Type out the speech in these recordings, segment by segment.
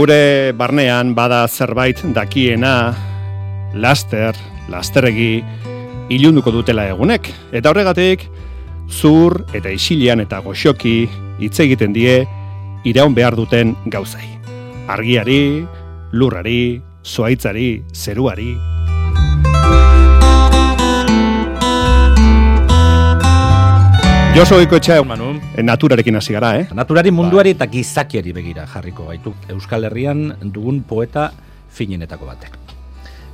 Gure barnean bada zerbait dakiena, laster, lasteregi, ilunduko dutela egunek. Eta horregatik, zur eta isilean eta goxoki hitz egiten die iraun behar duten gauzai. Argiari, lurrari, zuaitzari, zeruari. Joso oiko etxea, Manu. Naturarekin hasi gara, eh? Naturari munduari eta gizakiari begira jarriko gaitu. Euskal Herrian dugun poeta finenetako batek.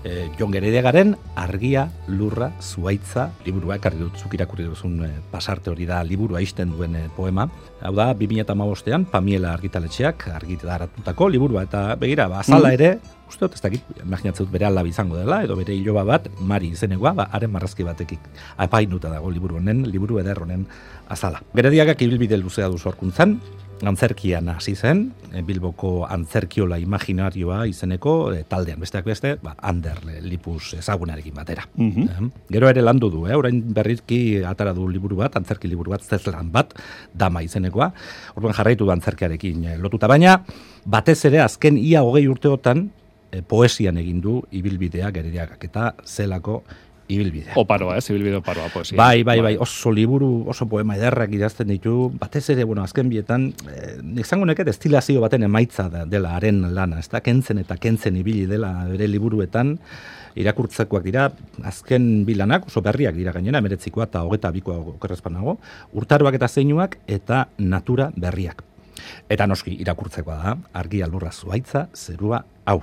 E, Jon Geredegaren argia, lurra, zuaitza, liburua, ekarri dut zuk irakurri duzun e, pasarte hori da liburua isten duen e, poema. Hau da, 2008an, Pamiela argitaletxeak argitaratutako liburua, eta begira, ba, azala mm. ere, uste dut, ez dakit, imaginatzen dut bere alab izango dela, edo bere hiloba bat, mari izenegoa, ba, haren marrazki batekik apainuta dago liburu honen, liburu eder honen azala. Gerediagak ibilbide luzea du sorkuntzan, antzerkian hasi zen, e, Bilboko antzerkiola imaginarioa izeneko e, taldean, besteak beste, ba, Ander Lipus ezagunarekin batera. Mm Gero ere landu du, eh? orain berrizki atara du liburu bat, antzerki liburu bat, zezlan bat, dama izenekoa, orduan jarraitu du antzerkiarekin lotuta, baina batez ere azken ia hogei urteotan e, poesian egin du ibilbidea gerediagak eta zelako ibilbidea. Oparoa, ez, ibilbide oparoa poesia. Bai, bai, bai, oso liburu, oso poema ederrak idazten ditu, batez ere, bueno, azken bietan, eh, izango neket estilazio baten emaitza da, dela haren lana, ez da, kentzen eta kentzen ibili dela bere liburuetan, irakurtzekoak dira, azken bilanak, oso berriak dira gainera, emeretzikoa eta hogeta bikoa okerrezpanago, urtaruak eta zeinuak eta natura berriak. Eta noski irakurtzekoa da, argia lurra zuaitza, zerua, hau,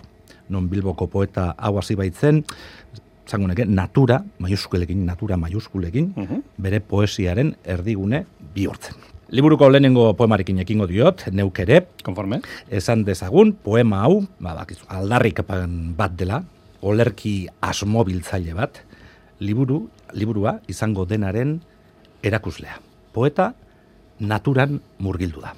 non bilboko poeta hau hasi baitzen, zango neke, natura, maiuskulekin, natura maiuskulekin, uh bere poesiaren erdigune bihurtzen. Liburuko lehenengo poemarekin ekingo diot, neuk ere, Konforme. esan dezagun, poema hau, ba, bakizu, aldarrik bat dela, olerki asmobiltzaile bat, liburu, liburua izango denaren erakuslea. Poeta naturan murgildu da.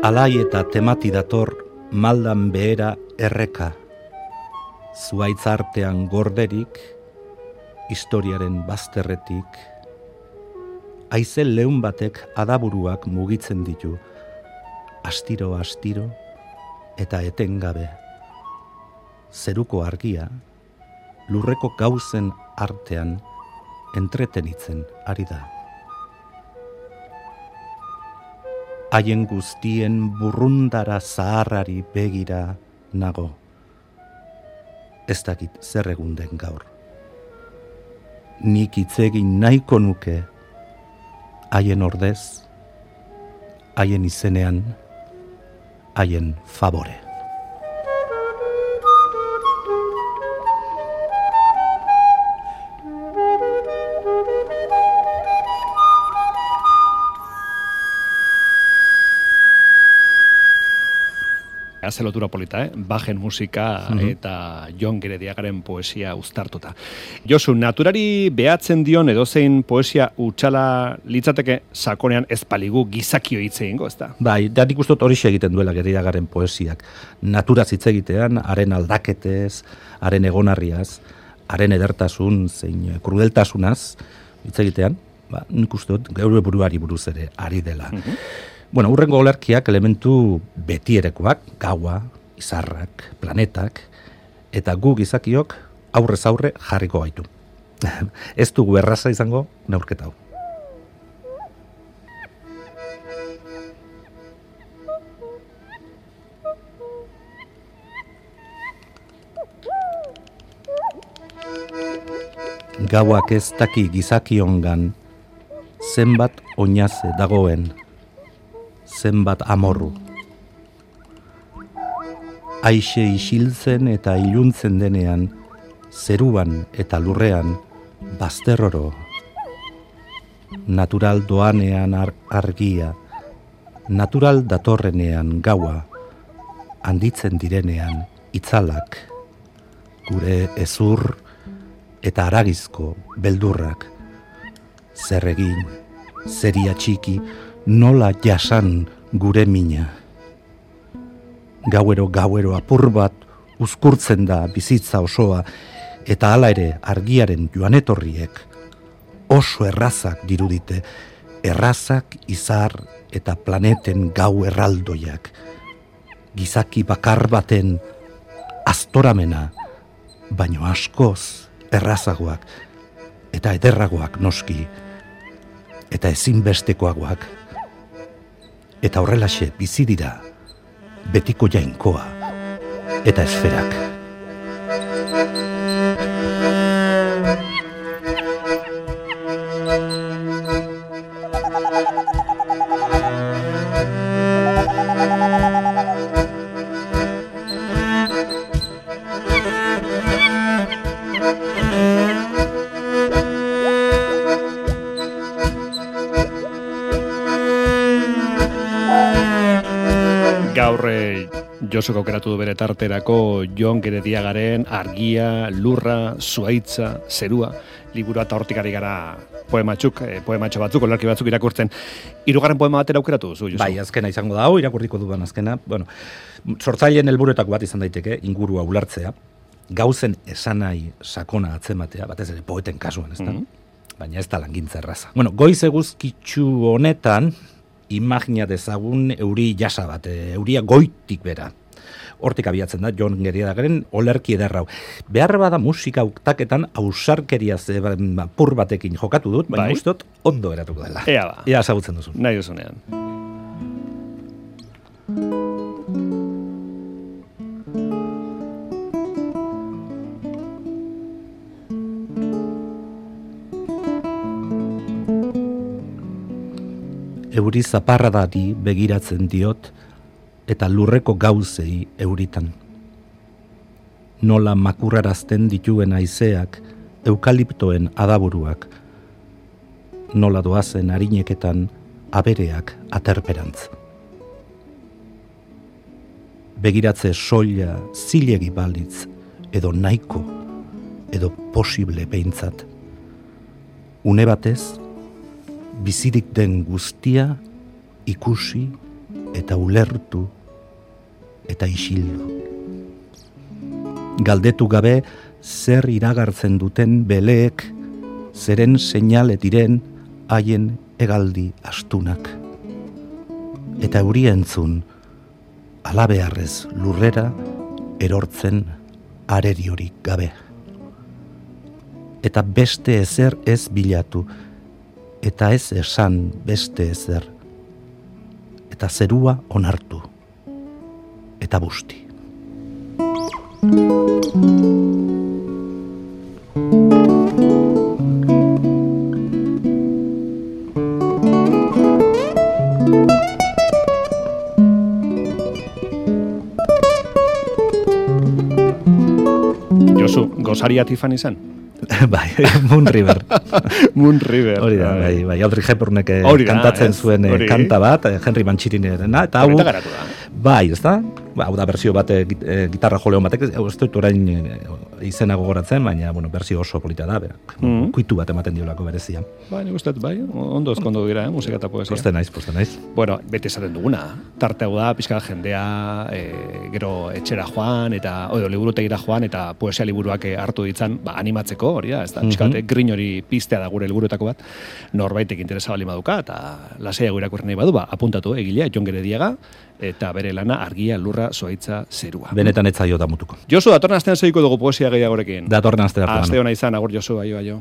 Alai eta temati dator maldan behera erreka, zuaitzartean gorderik, historiaren bazterretik, aizel lehun batek adaburuak mugitzen ditu, astiro astiro eta etengabe. Zeruko argia, lurreko gauzen artean entretenitzen ari da. Haien guztien burrundara zaharrari begira nago. Ez dakit zer egun den gaur. Nik itzegin nahiko nuke haien ordez, haien izenean, haien favore. Ze lotura polita, eh? Bajen musika mhm. eta Jon Gerediagaren poesia uztartuta. Josu, naturari behatzen dion edozein poesia utxala litzateke sakonean ezpaligu gizakio hitz egingo, ezta? Bai, da nik ustot hori egiten duela Gerediagaren poesiak. Natura hitz egitean, haren aldaketez, haren egonarriaz, haren edertasun, zein krudeltasunaz hitz egitean, ba, nik ustot geure buruari buruz ere ari dela. Mhm. Bueno, urrengo olerkiak elementu betierekoak, gaua, izarrak, planetak, eta gu gizakiok aurrez aurre jarriko gaitu. Ez dugu erraza izango neurketa hau. Gauak ez daki gizakiongan, zenbat oinaze dagoen, zenbat amorru. Aixe isiltzen eta iluntzen denean, zeruan eta lurrean, bazterroro. Natural doanean argia, natural datorrenean gaua, handitzen direnean itzalak, gure ezur eta aragizko beldurrak, zer egin, zeria txiki, nola jasan gure mina. Gauero gauero apur bat uzkurtzen da bizitza osoa eta hala ere argiaren joanetorriek oso errazak dirudite, errazak izar eta planeten gau erraldoiak, gizaki bakar baten astoramena, baino askoz errazagoak eta ederragoak noski, eta ezinbestekoagoak. Eta horrelaxe bizi dira betiko jainkoa eta esferak. Josuk aukeratu du bere tarterako Jon Gerediagaren argia, lurra, zuaitza, zerua, liburu eta hortik ari gara poematxuk, eh, poematxo batzuk, olarki batzuk irakurtzen. Hirugarren poema batera aukeratu zu, Bai, azkena izango da, hau irakurriko duan azkena. Bueno, sortzaileen helburuetako bat izan daiteke, ingurua ulartzea, gauzen esanai sakona atzematea, batez ere poeten kasuan, ez da? Mhm. Baina ez da langintza erraza. Bueno, goiz eguzkitzu honetan, imagina dezagun euri jasa bat, eh, euria goitik bera hortik abiatzen da Jon Geriadagaren olerki ederrau. Behar bada musika uktaketan ausarkeria ze ba, pur batekin jokatu dut, baina bai. ondo eratuko dela. Ea ba. Ea zagutzen duzu. Nahi duzunean. Euri zaparradari begiratzen diot, eta lurreko gauzei euritan. Nola makurrarazten dituen aizeak, eukaliptoen adaburuak, nola doazen harineketan abereak aterperantz. Begiratze soila zilegi balitz, edo nahiko, edo posible behintzat. Une batez, bizirik den guztia ikusi eta ulertu eta isildu. Galdetu gabe zer iragartzen duten beleek zeren seinale diren haien egaldi astunak. Eta euri entzun alabearrez lurrera erortzen areriorik gabe. Eta beste ezer ez bilatu, eta ez esan beste ezer, eta zerua onartu eta busti. Josu, gozaria tifan izan? bai, Moon River. Moon River. Hori da, bai, bai, Audrey Hepburnek eh, kantatzen zuen eh, kanta bat, eh, Henry Mancini-erena, eta hau, bai, ez da? Ba, hau da berzio bat e, gitarra joleon batek, ez dut orain e, izena gogoratzen, baina bueno, berzio oso polita da, berak. Mm Kuitu bat ematen diolako berezia. Bai, nik uste, bai, ondo ezkondo dira, eh, musika eta poesia. Poste naiz, poste naiz. Bueno, bete esaten duguna, tarte hau da, pizka jendea, e, gero etxera joan, eta, oio, liburutegira joan, eta poesia liburuak hartu ditzan, ba, animatzeko, hori da, ez da, pizka, mm grin hori piztea da gure liburuetako bat, norbaitek interesa bali maduka, eta lasea irakurri nahi badu, ba, apuntatu, egilea, Jon Gerediaga, eta bere lana argia lurra soaitza zerua. Benetan etzaio da mutuko. Josu, datorren astean zeiko dugu poesia gehiagorekin. Datorren astean. Aste hona izan, agur Josu, aio, aio.